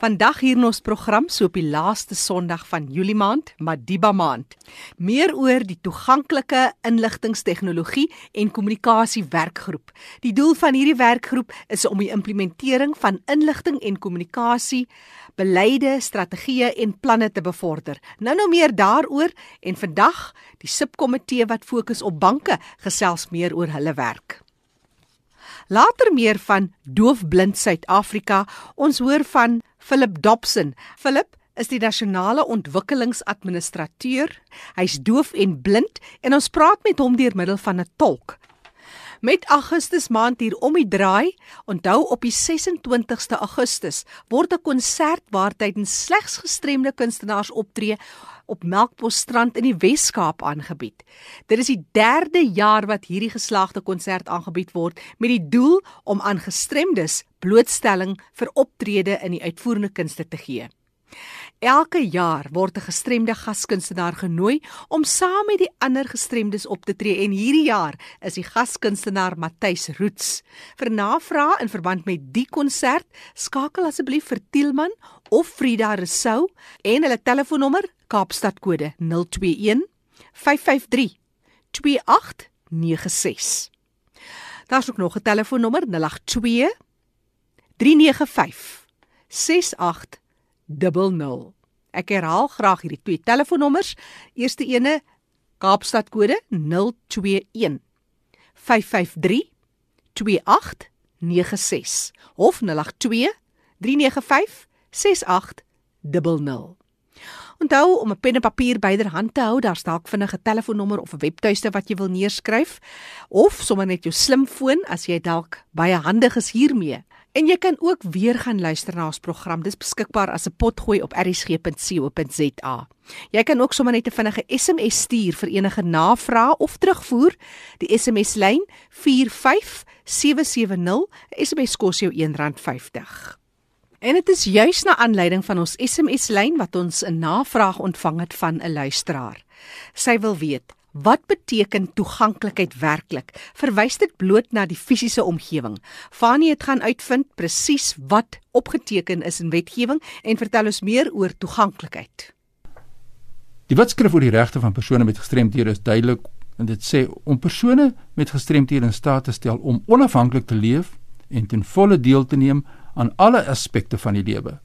Vandag hier in ons program so op die laaste Sondag van Julie maand, Madiba maand. Meer oor die toeganklike inligtingstegnologie en kommunikasie werkgroep. Die doel van hierdie werkgroep is om die implementering van inligting en kommunikasie beleide, strategieë en planne te bevorder. Nou nou meer daaroor en vandag die subkomitee wat fokus op banke gesels meer oor hulle werk. Later meer van Doofblind Suid-Afrika. Ons hoor van Philip Dobson. Philip is die nasionale ontwikkelingsadministrateur. Hy's doof en blind en ons praat met hom deur middel van 'n tolk. Met Augustus maand hier om die draai, onthou op die 26ste Augustus word 'n konsert waar tydens slegs gestremde kunstenaars optree op Melkbosstrand in die Wes-Kaap aangebied. Dit is die 3de jaar wat hierdie geslaagde konsert aangebied word met die doel om aan gestremdes blootstelling vir optrede in die uitvoerende kunste te gee. Elke jaar word 'n gestremde gaskunstenaar genooi om saam met die ander gestremdes op te tree en hierdie jaar is die gaskunstenaar Matthys Roots. Vir navrae in verband met die konsert, skakel asseblief vir Tielman of Frida Resou en hulle telefoonnommer Kaapstad kode 021 553 2896. Daar's ook nog 'n telefoonnommer 082 395 68 00. Ek herhaal graag hierdie twee telefoonnommers. Eerste ene Kaapstad kode 021 553 2896 of 082 395 6800. Onthou om 'n pen en papier byderhand te hou, daar's dalk vinnige telefoonnommer of 'n webtuiste wat jy wil neerskryf of sommer net jou slimfoon as jy dalk baie handig is hiermee. En jy kan ook weer gaan luister na ons program. Dis beskikbaar as 'n potgooi op erisg.co.za. Jy kan ook sommer net 'n vinnige SMS stuur vir enige navrae of terugvoer. Die SMS lyn 45770. SMS kos jou R1.50. En dit is juis na aanleiding van ons SMS lyn wat ons 'n navraag ontvang het van 'n luisteraar. Sy wil weet Wat beteken toeganklikheid werklik? Verwys dit bloot na die fisiese omgewing? Fanie het gaan uitvind presies wat opgeteken is in wetgewing en vertel ons meer oor toeganklikheid. Die wetskrif oor die regte van persone met gestremthede is duidelik en dit sê om persone met gestremthede in staat te stel om onafhanklik te leef en ten volle deel te neem aan alle aspekte van die lewe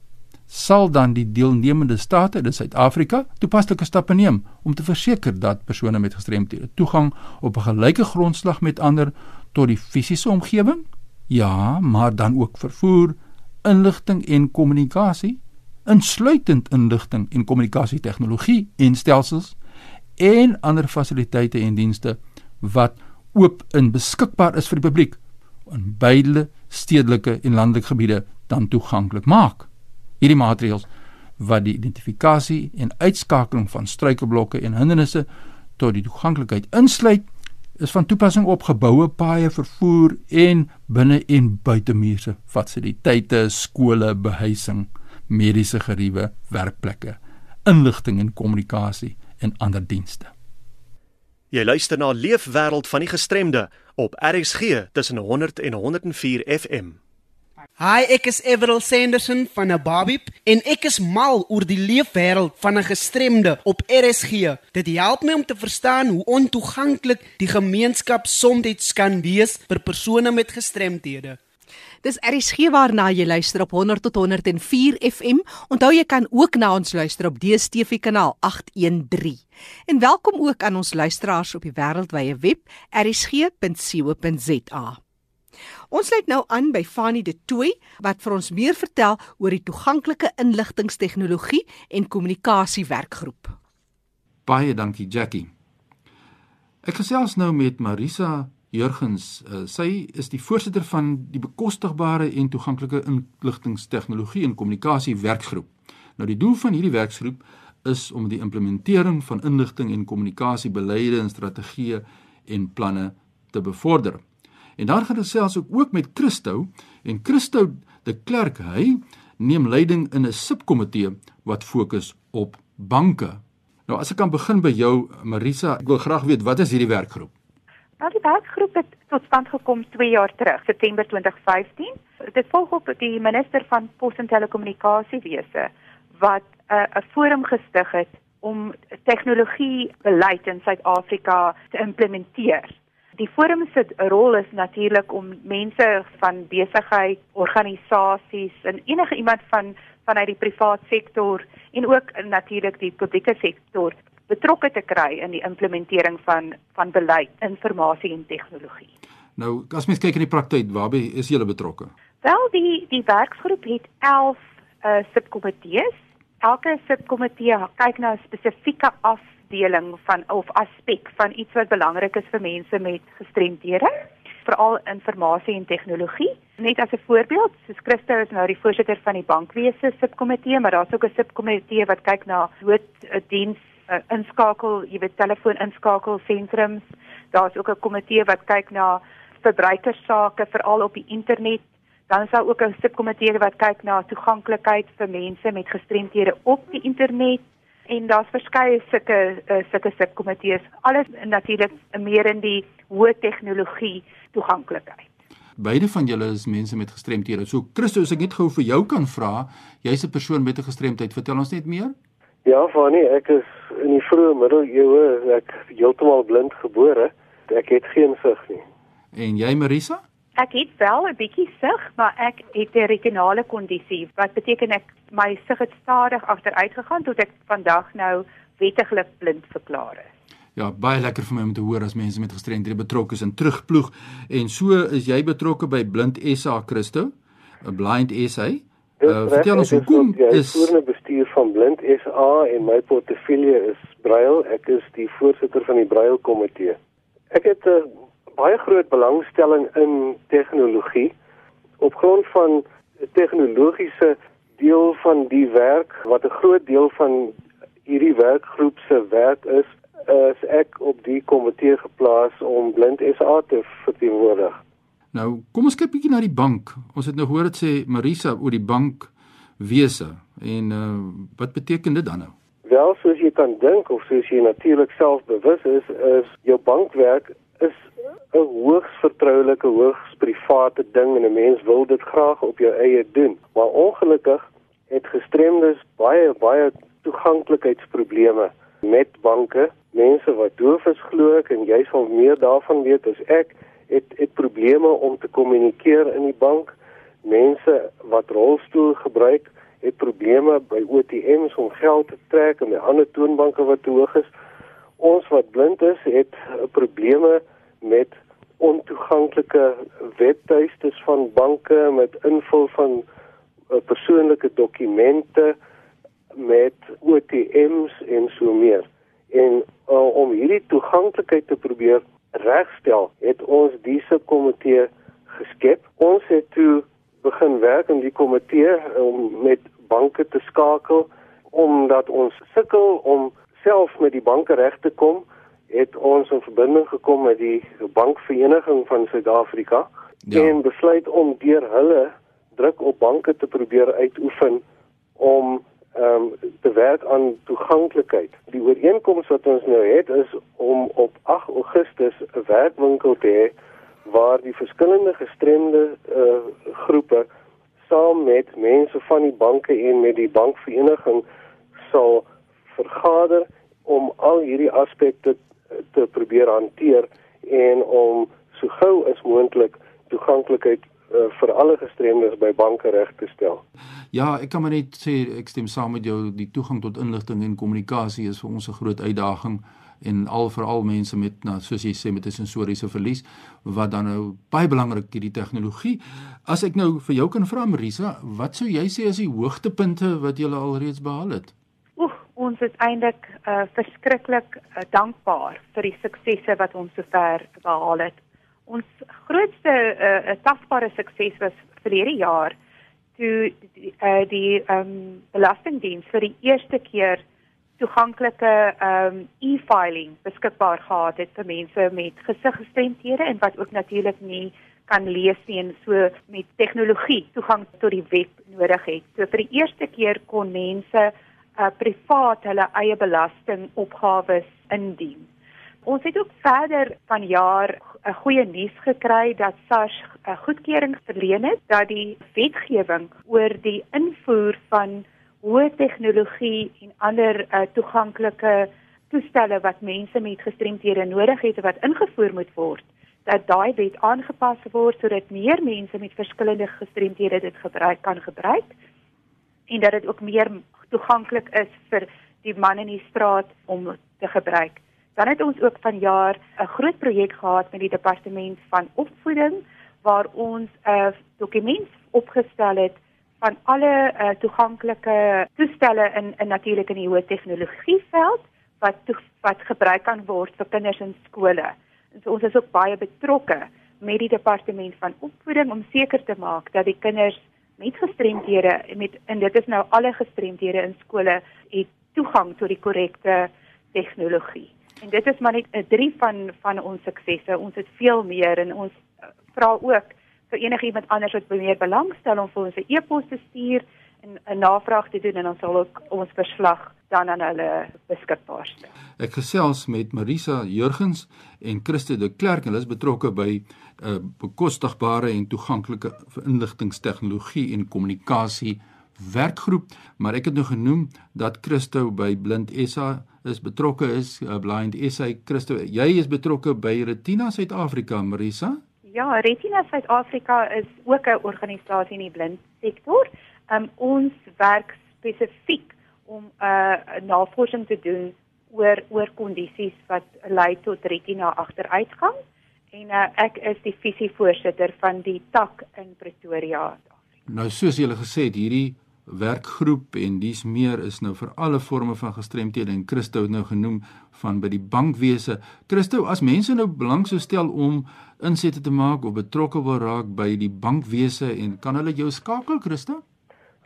sal dan die deelnemende state in Suid-Afrika toepaslike stappe neem om te verseker dat persone met gestremthede toegang op 'n gelyke grondslag met ander tot die fisiese omgewing, ja, maar dan ook vervoer, inligting en kommunikasie, insluitend inligting en kommunikasie tegnologie en stelsels en ander fasiliteite en dienste wat oop en beskikbaar is vir die publiek in beide stedelike en landelike gebiede dan toeganklik maak. Hierdie maatreëls wat die identifikasie en uitskakeling van struikelblokke en hindernisse tot die toeganklikheid insluit, is van toepassing op geboue, paaie, vervoer en binne en buitemuurse fasiliteite, skole, behuising, mediese geriewe, werkplekke, inligting en kommunikasie en ander dienste. Jy luister na Leefwêreld van die Gestremde op RXG tussen 100 en 104 FM. Hi, ek is Everal Sanderson van Ababib en ek is mal oor die leefwêreld van 'n gestremde op RSG. Dit help my om te verstaan hoe ontoeganklik die gemeenskap soms kan wees vir persone met gestremthede. Dis RSG waarna jy luister op 100 tot 104 FM. Onthou jy kan ook na ons luister op DStv kanaal 813. En welkom ook aan ons luisteraars op die wêreldwye web rsg.co.za. Ons sluit nou aan by Fanie De Tooy wat vir ons meer vertel oor die toeganklike inligtingstegnologie en kommunikasie werkgroep. Baie dankie Jackie. Ek gesels nou met Marisa Jurgens. Uh, sy is die voorsitter van die bekostigbare en toeganklike inligtingstegnologie en kommunikasie werkgroep. Nou die doel van hierdie werkgroep is om die implementering van inligting en kommunikasie beleide en strategieë en planne te bevorder. En daar gaan gesels ook, ook met Christo en Christo de Klerk hy neem leiding in 'n subkomitee wat fokus op banke. Nou as ek kan begin by jou Marisa, ek wil graag weet wat is hierdie werkgroep? Nou die werkgroep het tot stand gekom 2 jaar terug, September 2015. Dit volg op die minister van Pos en Telekommunikasiewese wat 'n uh, forum gestig het om tegnologie beleid in Suid-Afrika te implementeer. Die forum se rol is natuurlik om mense van besigheid, organisasies en enige iemand van vanuit die privaat sektor en ook natuurlik die publieke sektor betrokke te kry in die implementering van van beleid, informasie en tegnologie. Nou, as mens kyk in die praktyk, waarby is julle betrokke? Wel, die die werksgroep het 11 uh subkomitees. Elke subkomitee kyk na 'n spesifieke afdeling van of aspek van iets wat belangrik is vir mense met gestremdhede veral informasie en tegnologie. Net as 'n voorbeeld, soos Christo is nou die voorsitter van die bankwese subkomitee, maar daar's ook 'n subkomitee wat kyk na nooddiens uh, inskakel, jy weet telefoon inskakel sentrums. Daar's ook 'n komitee wat kyk na verbruikersake veral op die internet. Dan is daar ook 'n subkomitee wat kyk na toeganklikheid vir mense met gestremthede op die internet en daar's verskeie sulke uh, sulke subkomitees. Alles natuurlik meer in die hoë tegnologie toeganklikheid. Beide van julle is mense met gestremthede. So Christus, ek net gou vir jou kan vra, jy's 'n persoon met 'n gestremdheid. Vertel ons net meer. Ja, Fanny, ek is in die vroeë middeleeue ek heeltemal blind gebore. Ek het geen sig nie. En jy Marisa? Ek het wel 'n bietjie sig, maar ek het 'n retinale kondisie wat beteken ek my sig het stadig agteruit gegaan tot ek vandag nou wettiglik blind verklaar is. Ja, baie lekker vir my om te hoor as mense met gestremdhede betrokke is en terugploeg. En so is jy betrokke by Blind SA Christo, 'n Blind SA. Uh, vertel ons hoekom is voorne bestuur van Blind SA en my portefeulje is Braille. Ek is die voorsitter van die Braille komitee. Ek het 'n uh, baie groot belangstelling in tegnologie op grond van tegnologiese deel van die werk wat 'n groot deel van hierdie werkgroep se werk is is ek op die komitee geplaas om Blind SA te verteenwoordig. Nou, kom ons kyk bietjie na die bank. Ons het nou gehoor dit sê Marisa oor die bank wese en uh, wat beteken dit dan nou? Wel, soos jy kan dink of soos jy natuurlik self bewus is, is jou bankwerk is 'n hoogs vertroulike, hoogs private ding en 'n mens wil dit graag op jou eie doen. Maar ongelukkig het gestremdes baie baie toeganklikheidsprobleme met banke. Mense wat doof is glo ek en jy sal meer daarvan weet as ek het het probleme om te kommunikeer in die bank. Mense wat rolstoel gebruik het probleme by ATMs om geld te trek en by ander toonbanke wat te hoog is ons wat blind is het probleme met ontoeganklike webtuistes van banke met invul van uh, persoonlike dokumente met ATMs en so meer en uh, om hierdie toeganklikheid te probeer regstel, het ons diese komitee geskep. Ons het toe begin werk in die komitee om met banke te skakel omdat ons sukkel om self met die banke reg te kom, het ons in verbinding gekom met die bankvereniging van Suid-Afrika ja. en besluit om deur hulle druk op banke te probeer uitoefen om ehm um, te werk aan toeganklikheid. Die ooreenkoms wat ons nou het is om op 8 Augustus 'n werkwinkel te hê waar die verskillende gestremde uh, groepe saam met mense van die banke en met die bankvereniging sal vergader om al hierdie aspekte te probeer hanteer en om so gou as moontlik toeganklikheid uh, vir alle gestremdes by banke reg te stel. Ja, ek kan maar net sê ek stem saam met jou, die toegang tot inligting en kommunikasie is vir ons 'n groot uitdaging en al veral mense met nou soos jy sê met 'n sensoriese verlies wat dan nou baie belangrik hierdie tegnologie. As ek nou vir jou kan vra Marisa, wat sou jy sê as die hoogtepunte wat jy al reeds behaal het? Ons is eintlik uh, verskriklik uh, dankbaar vir die suksesse wat ons sover behaal het. Ons grootste uh, tasbare sukses was verlede jaar toe die uh, die um, belastingdiens vir die eerste keer toeganklike um, e-filing beskikbaar gehad het vir mense met gesiggestremthede en wat ook natuurlik nie kan lees nie en so met tegnologie toegang tot die web nodig het. So vir die eerste keer kon mense uh, privaat hulle eie belastingopgawes indien. Ons het ook verder vanjaar 'n goeie nuus gekry dat SARS 'n goedkeuring verleen het dat die wetgewing oor die invoer van hoë tegnologie en ander uh, toeganklike toestelle wat mense met gestremthede nodig het wat ingevoer moet word dat daai wet aangepas word sodat meer mense met verskillende gestremthede dit gebruik kan gebruik en dat dit ook meer toeganklik is vir die man in die straat om te gebruik. Dan het ons ook vanjaar 'n groot projek gehad met die departement van opvoeding waar ons 'n dokument opgestel het van alle uh, toeganklike toestelle in in natuurlik in die hoë tegnologie veld wat wat gebruik kan word vir kinders in skole. So ons is ook baie betrokke met die departement van opvoeding om seker te maak dat die kinders met gestremdhede met en dit is nou alle gestremdhede in skole het toegang tot die korrekte tegnologie. En dit is maar net 'n drie van van ons suksesse. Ons het veel meer en ons uh, vra ook vir enigiemand anders wat meer belangstel om vir ons 'n e-pos te stuur en 'n navraag te doen en ons sal ook ons verslag dan aan hulle beskikbaar stel. Ek gesels met Marisa Jurgens en Christe de Klerk. Hulle is betrokke by uh, eh, bekostigbare en toeganklike inligtingstegnologie en kommunikasie werkgroep, maar ek het nou genoem dat Christo by Blind SA is betrokke is uh, Blind SA Christo jy is betrokke by Retina Suid-Afrika Marisa? Ja Retina Suid-Afrika is ook 'n organisasie in die blind sektor. Um, ons werk spesifiek om 'n uh, navorsing te doen oor oor kondisies wat lei tot retina agteruitgang en uh, ek is die visievoorsitter van die tak in Pretoria. Nou soos julle gesê het hierdie werkgroep en dis meer is nou vir alle forme van gestremthede en Christo het nou genoem van by die bankwese. Christo, as mense nou belang sou stel om insette te maak of betrokke wil raak by die bankwese en kan hulle jou skakel, Christo?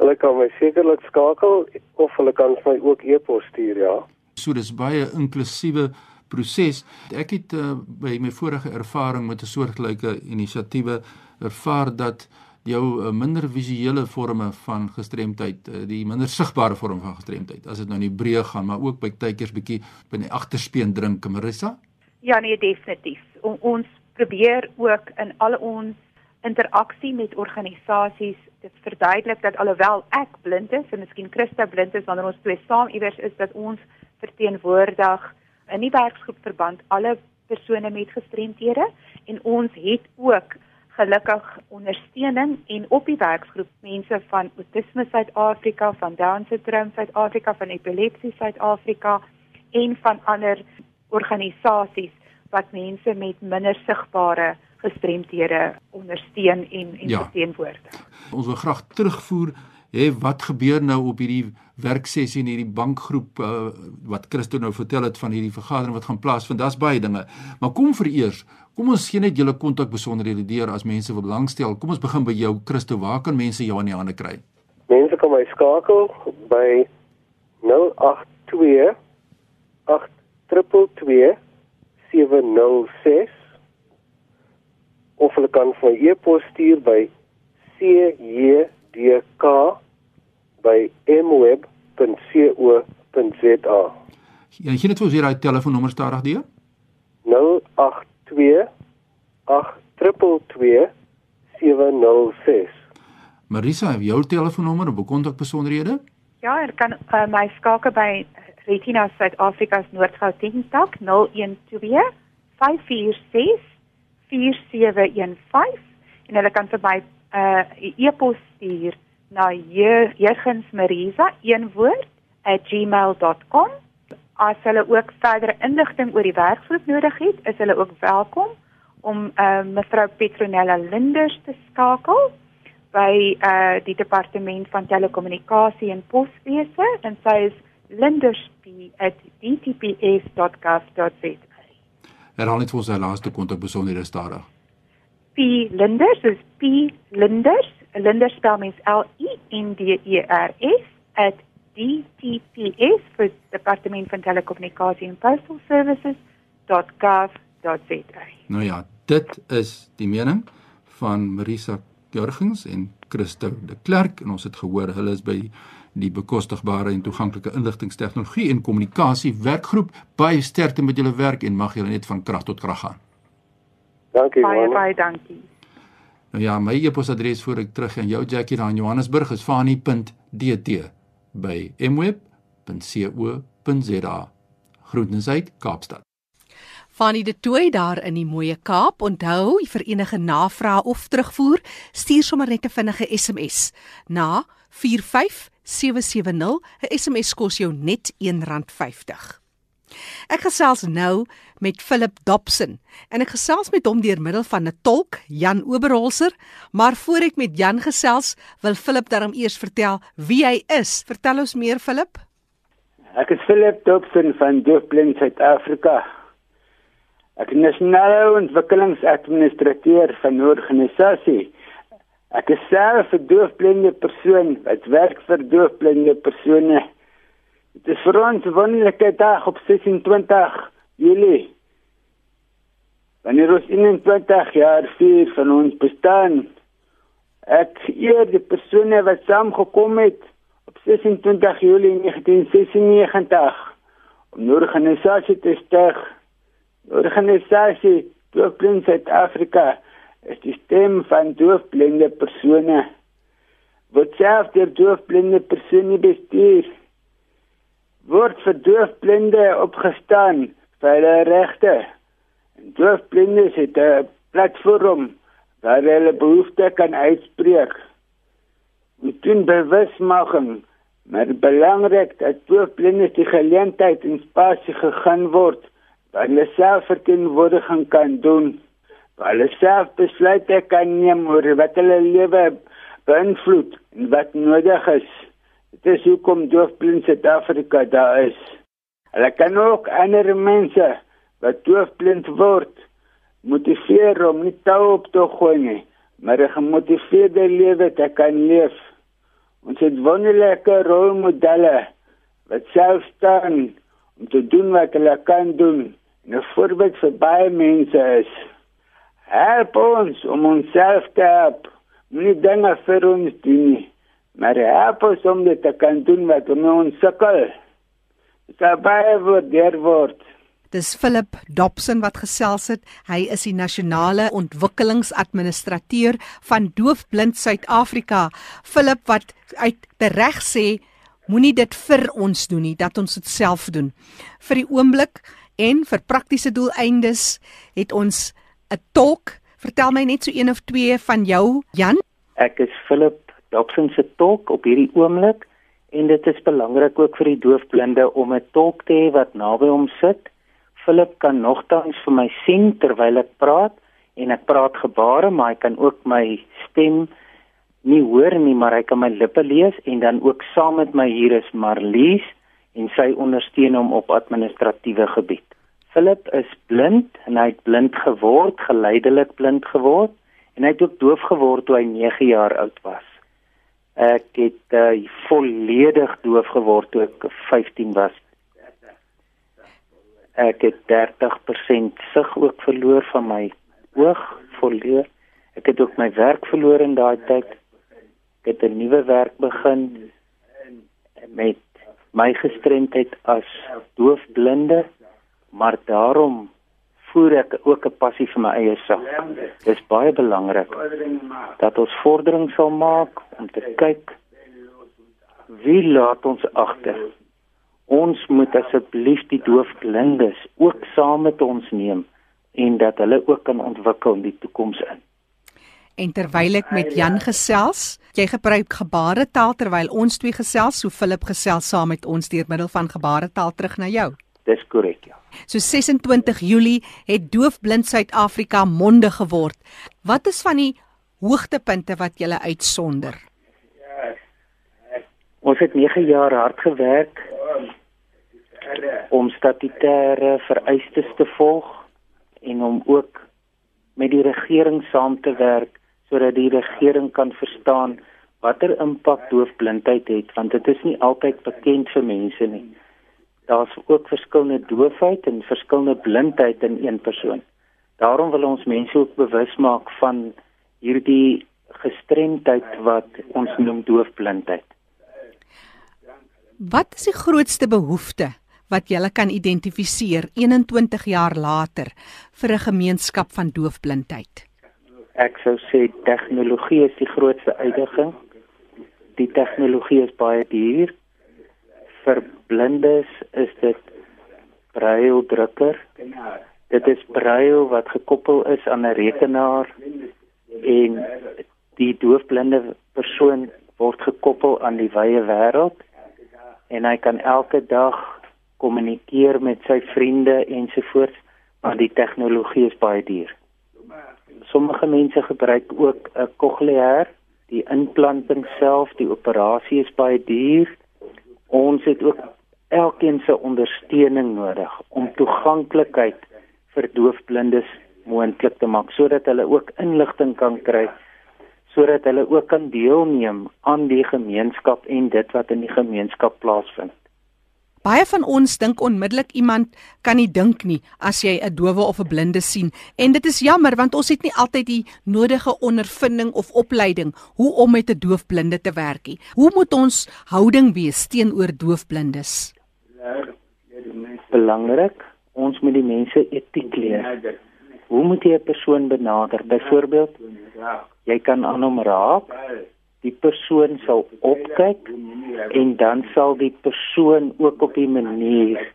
Hulle kan my sekerlik skakel of hulle kan my ook e-pos stuur, ja. So dis baie inklusiewe proses. Ek het uh, by my vorige ervaring met 'n soortgelyke inisiatiewe ervaar dat jou uh, minder visuele forme van gestremdheid, uh, die minder sigbare vorm van gestremdheid, as dit nou in die breë gaan, maar ook by tydjies bietjie by die agterspeen drink, Marissa? Ja, nee, definitief. O, ons probeer ook in al ons interaksie met organisasies dit verduidelik dat alhoewel ek blind is en miskien Christa blind is wanneer ons twee saam iewers is dat ons verteenwoordig in die werksgroep verband alle persone met gestremthede en ons het ook gelukkig ondersteuning en op die werksgroep mense van Autisme Suid-Afrika, van Down Syndrome Suid-Afrika, van Epilepsie Suid-Afrika en van ander organisasies wat mense met minder sigbare gestremthede ondersteun en en ja. verteenwoordig. Ons wil graag terugvoer hê wat gebeur nou op hierdie werksessie in hierdie bankgroep uh, wat Christo nou vertel het van hierdie vergadering wat gaan plaasvind. Daar's baie dinge. Maar kom vir eers, kom ons gee net julle kontak besonderhede deur as mense wil belangstel. Kom ons begin by jou Christo. Waar kan mense jou aan die hande kry? Mense kan my skakel by 082 822 706 of hulle kan vir e-pos stuur by cjdk@mweb.co.za. Ja, gee net vir ons hier daai telefoonnommer stadig deur. 082 822 706. Marisa, het jy jou telefoonnommer of kontak besonderhede? Ja, ek kan uh, my skakel by Retina Suid-Afrika se Noord-Gauteng tak 012 546 4715 en hulle kan vir my 'n uh, e-pos stuur na jurgensmarisa een woord @gmail.com as hulle ook verdere inligting oor die werkgroep nodig het is hulle ook welkom om uh, mevrou Petronella Linders te skakel by uh, die departement van telekommunikasie en poswese. En sy is lindersp@dtps.gov.za Herhaal net vir ons sy laaste kontak besonderhede stadig. P Linders is P Linders. Linders spel mens L I N D E R S DTPS vir Departement van Telekommunikasie en Postal Services.gov.za. Nou ja, dit is die mening van Marisa Jurgens en Christo de Klerk en ons het gehoor hulle is by die bekostigbare en toeganklike inligtingstegnologie en kommunikasie werkgroep. Baie sterkte met julle werk en mag julle net van krag tot krag gaan. Dankie Baie Johannes. baie dankie. Nou ja, my e-posadres voor ek terug aan jou Jackie daar in Johannesburg is fani.dt by mweb.co.za. Groetens uit Kaapstad. Fanny de Tooi daar in die mooie Kaap. Onthou, vir enige navrae of terugvoer, stuur sommer net 'n vinnige SMS na 45770. 'n SMS kos jou net R1.50. Ek gesels nou met Philip Dobson en ek gesels met hom deur middel van 'n tolk, Jan Oberholzer, maar voor ek met Jan gesels, wil Philip darm eers vertel wie hy is. Vertel ons meer Philip. Ek is Philip Dobson van Doofblind Suid-Afrika. Ek is nasionale ontwikkelingsadministrateur van 'n organisasie. Ek is self 'n doofblinde persoon wat werk vir doofblinde persone. Dit is vir ons wonderlike dag op 26 Julie. Wanneer ons 21 jaar vier van ons bestaan, ek eer die persone wat saamgekom het op 26 Julie 1996 om 'n organisasie te stig. Die organisasie Doofblind Suid-Afrika is die stem van doofblinde persone. Wat self deur doofblinde persone bestuur word vir doofblinde opgestaan vir hulle regte. En doofblindes het 'n platform waar hulle behoeftes kan uitspreek. Ons doen bewusmaking, maar belangrik dat doofblindes die geleentheid en spasie gegaan word waar hulle selfverteenwoordiging kan doen, waar hulle self besluite kan neem oor wat hulle lewe beïnvloed en wat nodig is. Dit is hoekom doofblind Suid-Afrika daar is. Hulle kan ook ander mense wat doofblind word motiveer om nie tou op te gooi nie, maar 'n gemotiveerde lewe te kan leef. Ons het wonderlike rolmodelle wat self staan om te doen wat hulle kan doen en 'n voorbeeld vir baie mense is. Help ons om onsself te help. Moenie dinge vir ons doen nie, maar help ons om dit te kan doen wat ons sukkel. Baie waardeer word. Dis Philip Dobson wat gesels het. Hy is die nasionale ontwikkelingsadministrateur van Doofblind Suid-Afrika. Philip wat uit reg sê moenie dit vir ons doen nie, dat ons dit self doen. Vir die oomblik en vir praktiese doeleindes het ons 'n tolk. Vertel my net so een of twee van jou, Jan. Ek is Philip Dobson se tolk op hierdie oomblik en dit is belangrik ook vir die doofblinde om 'n tolk te hê wat naby hom sit. Philip kan nogtans vir my sien terwyl ek praat en ek praat gebare, maar hy kan ook my stem nie hoor nie, maar hy kan my lippe lees en dan ook saam met my hier is Marlies en sy ondersteun hom op administratiewe gebied. Philip is blind en hy het blind geword, geleidelik blind geword en hy het ook doof geword toe hy 9 jaar oud was. Ek het uh, volledig doof geword toe ek 15 was. Ek het 30% sig ook verloor van my oog volledig. Ek het ook my werk verloor in daai tyd. Ek het 'n nuwe werk begin met my gestremdheid as doofblinde, maar daarom voer ek ook 'n passie vir my eie sak. Dis baie belangrik dat ons vordering sal maak om te kyk wie laat ons agter. Ons moet asseblief die doofblindes ook saam met ons neem en dat hulle ook kan ontwikkel in die toekoms in. En terwyl ek met Jan gesels, jy gebruik gebaretaal terwyl ons twee gesels, so Philip gesels saam met ons deur middel van gebaretaal terug na jou. Dis korrek, ja. So 26 Julie het Doofblind Suid-Afrika monde geword. Wat is van die hoogtepunte wat jy uitsonder? Ons het 9 jaar hard gewerk om statutêre vereistes te volg en om ook met die regering saam te werk sodat die regering kan verstaan watter impak doofblindheid het want dit is nie altyd bekend vir mense nie. Daar's ook verskillende doofheid en verskillende blindheid in een persoon. Daarom wil ons mense ook bewus maak van hierdie gestremdheid wat ons noem doofblindheid. Wat is die grootste behoefte wat jy kan identifiseer 21 jaar later vir 'n gemeenskap van doofblindheid? Ek sou sê tegnologie is die grootste uitdaging. Die tegnologie is baie duur. Vir blindes is dit braille drukker. Dit is braille wat gekoppel is aan 'n rekenaar en die doofblinde persoon word gekoppel aan die wye wêreld en hy kan elke dag kommunikeer met sy vriende ensovoorts maar die tegnologie is baie duur. Sommige mense gebruik ook 'n cochleair, die implanting self, die operasie is baie duur. Ons het ook elkeen se ondersteuning nodig om toeganklikheid vir doofblindes moontlik te maak sodat hulle ook inligting kan kry sodat hulle ook kan deelneem aan die gemeenskap en dit wat in die gemeenskap plaasvind. Baie van ons dink onmiddellik iemand kan nie dink nie as jy 'n dowe of 'n blinde sien en dit is jammer want ons het nie altyd die nodige ondervinding of opleiding hoe om met 'n doofblinde te werk nie. Hoe moet ons houding wees teenoor doofblindes? Belangrik, ons moet die mense etiek leer. Hoe moet jy 'n persoon benader? Byvoorbeeld, jy kan aan hom raak. Die persoon sal opkyk en dan sal die persoon ook op 'n manier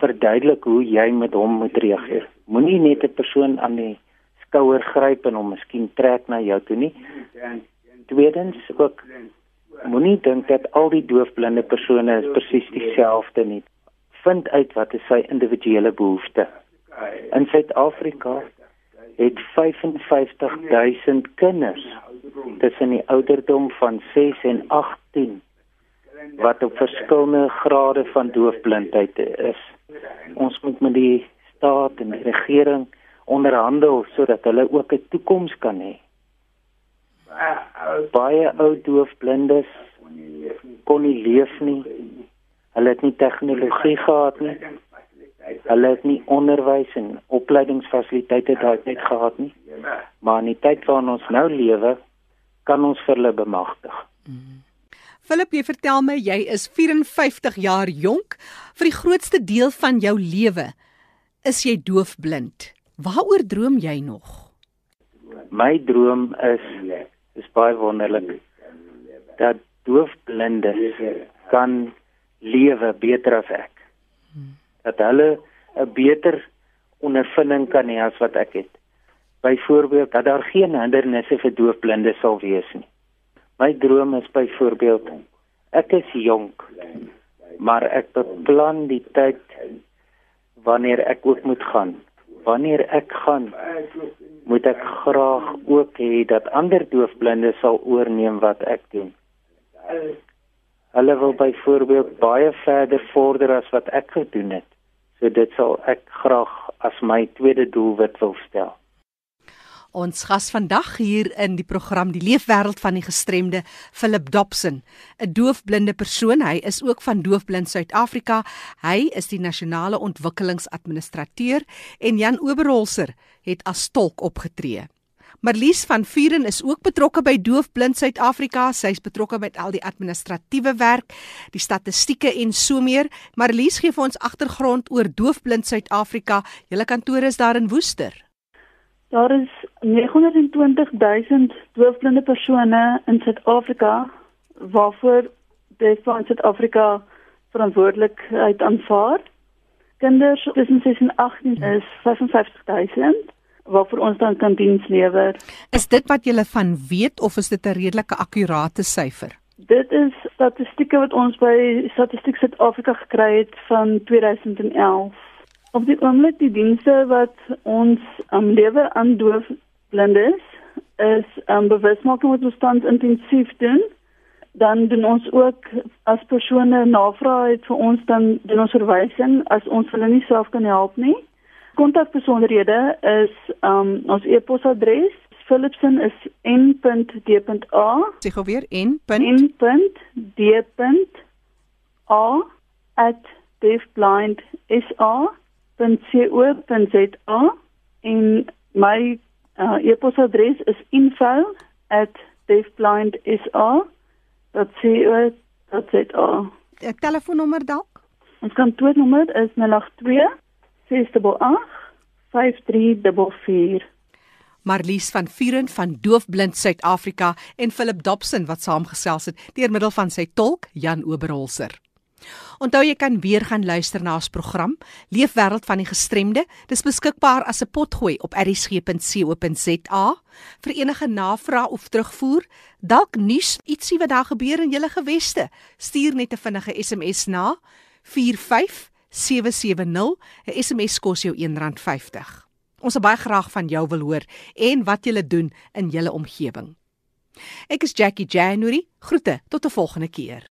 verduidelik hoe jy met hom moet reageer. Moenie net 'n persoon aan die skouer gryp en hom miskien trek na jou toe nie. Tweedens ook moenie dink dat al die doofblinde persone is presies dieselfde nie. Vind uit wat is sy individuele behoeftes. In Suid-Afrika het 55000 kinders tussen die ouderdom van 6 en 18 wat op verskillende grade van doofblindheid is. Ons moet met die staat en die regering onderhandel sodat hulle ook 'n toekoms kan hê. Baie ou doofblindes kon nie leef nie. Hulle het nie tegnologie gehad nie. Hulle het nie onderwys en opleidingsfasiliteite daai tyd gehad nie. Maar in die tyd waarin ons nou lewe, kan ons vir hulle bemagtig. Philip, jy vertel my jy is 54 jaar jonk. Vir die grootste deel van jou lewe is jy doofblind. Waaroor droom jy nog? My droom is is baie wonderlik dat doofblindes kan lewe beter as ek dat hulle 'n beter ondervinding kan hê as wat ek het. Byvoorbeeld dat daar geen hindernisse vir doofblindes sal wees nie. My droom is byvoorbeeld ek is jonk, maar ek beplan die tyd wanneer ek ook moet gaan. Wanneer ek gaan, moet ek graag ook hê dat ander doofblindes sal oorneem wat ek doen. Hulle wil byvoorbeeld baie verder vorder as wat ek gedoen het. So dit sal ek graag as my tweede doelwit wil stel. Ons gas vandag hier in die program Die Leefwêreld van die Gestremde, Philip Dobson, 'n doofblinde persoon. Hy is ook van Doofblind Suid-Afrika. Hy is die nasionale ontwikkelingsadministrateur en Jan Oberholzer het as tolk opgetree. Marlies van Vuren is ook betrokke by Doofblind Suid-Afrika. Sy's betrokke met al die administratiewe werk, die statistieke en so meer. Marlies gee vir ons agtergrond oor Doofblind Suid-Afrika. Julle kantoor is daar in Woester. Daar is 920 000 doofblinde persone in Suid-Afrika waarvoor Doofblind Suid-Afrika verantwoordelikheid aanvaar. Kinders tussen 6 en 18 is 55 000 waarvoor ons dan kan diens lewer. Is dit wat julle van weet of is dit 'n redelike akkurate syfer? Dit is statistieke wat ons by Statistiek Suid-Afrika gekry het van 2011. Op die oomblik die dienste wat ons am um, lewe aan doofblindes is um, bewusmaking wat ons tans intensief doen. Dan doen ons ook as persone navraag het vir ons dan doen ons verwysing as ons hulle nie self kan help nie. Kontakbesonderhede is um ons e-posadres Philipson is n.d.a. Sê gou weer n.d.a@deafblindsa.co.za en my uh, e-posadres is info@deafblindsa.co.za .za. 'n Telefoonnommer dalk? Ons kantoornommer is 082 688 5344. Marlies van Vuren van Doofblind Suid-Afrika en Philip Dobson wat saamgesels het deur middel van sy tolk Jan Oberholzer. Onthou jy kan weer gaan luister na ons program Leefwêreld van die Gestremde. Dis beskikbaar as 'n potgooi op erisg.co.za. Vir enige navrae of terugvoer, dalk nuus ietsie wat daar gebeur in julle geweste, stuur net 'n vinnige SMS na 45770. 'n SMS kos jou R1.50. Ons sal baie graag van jou wil hoor en wat jy doen in julle omgewing. Ek is Jackie January. Groete tot 'n volgende keer.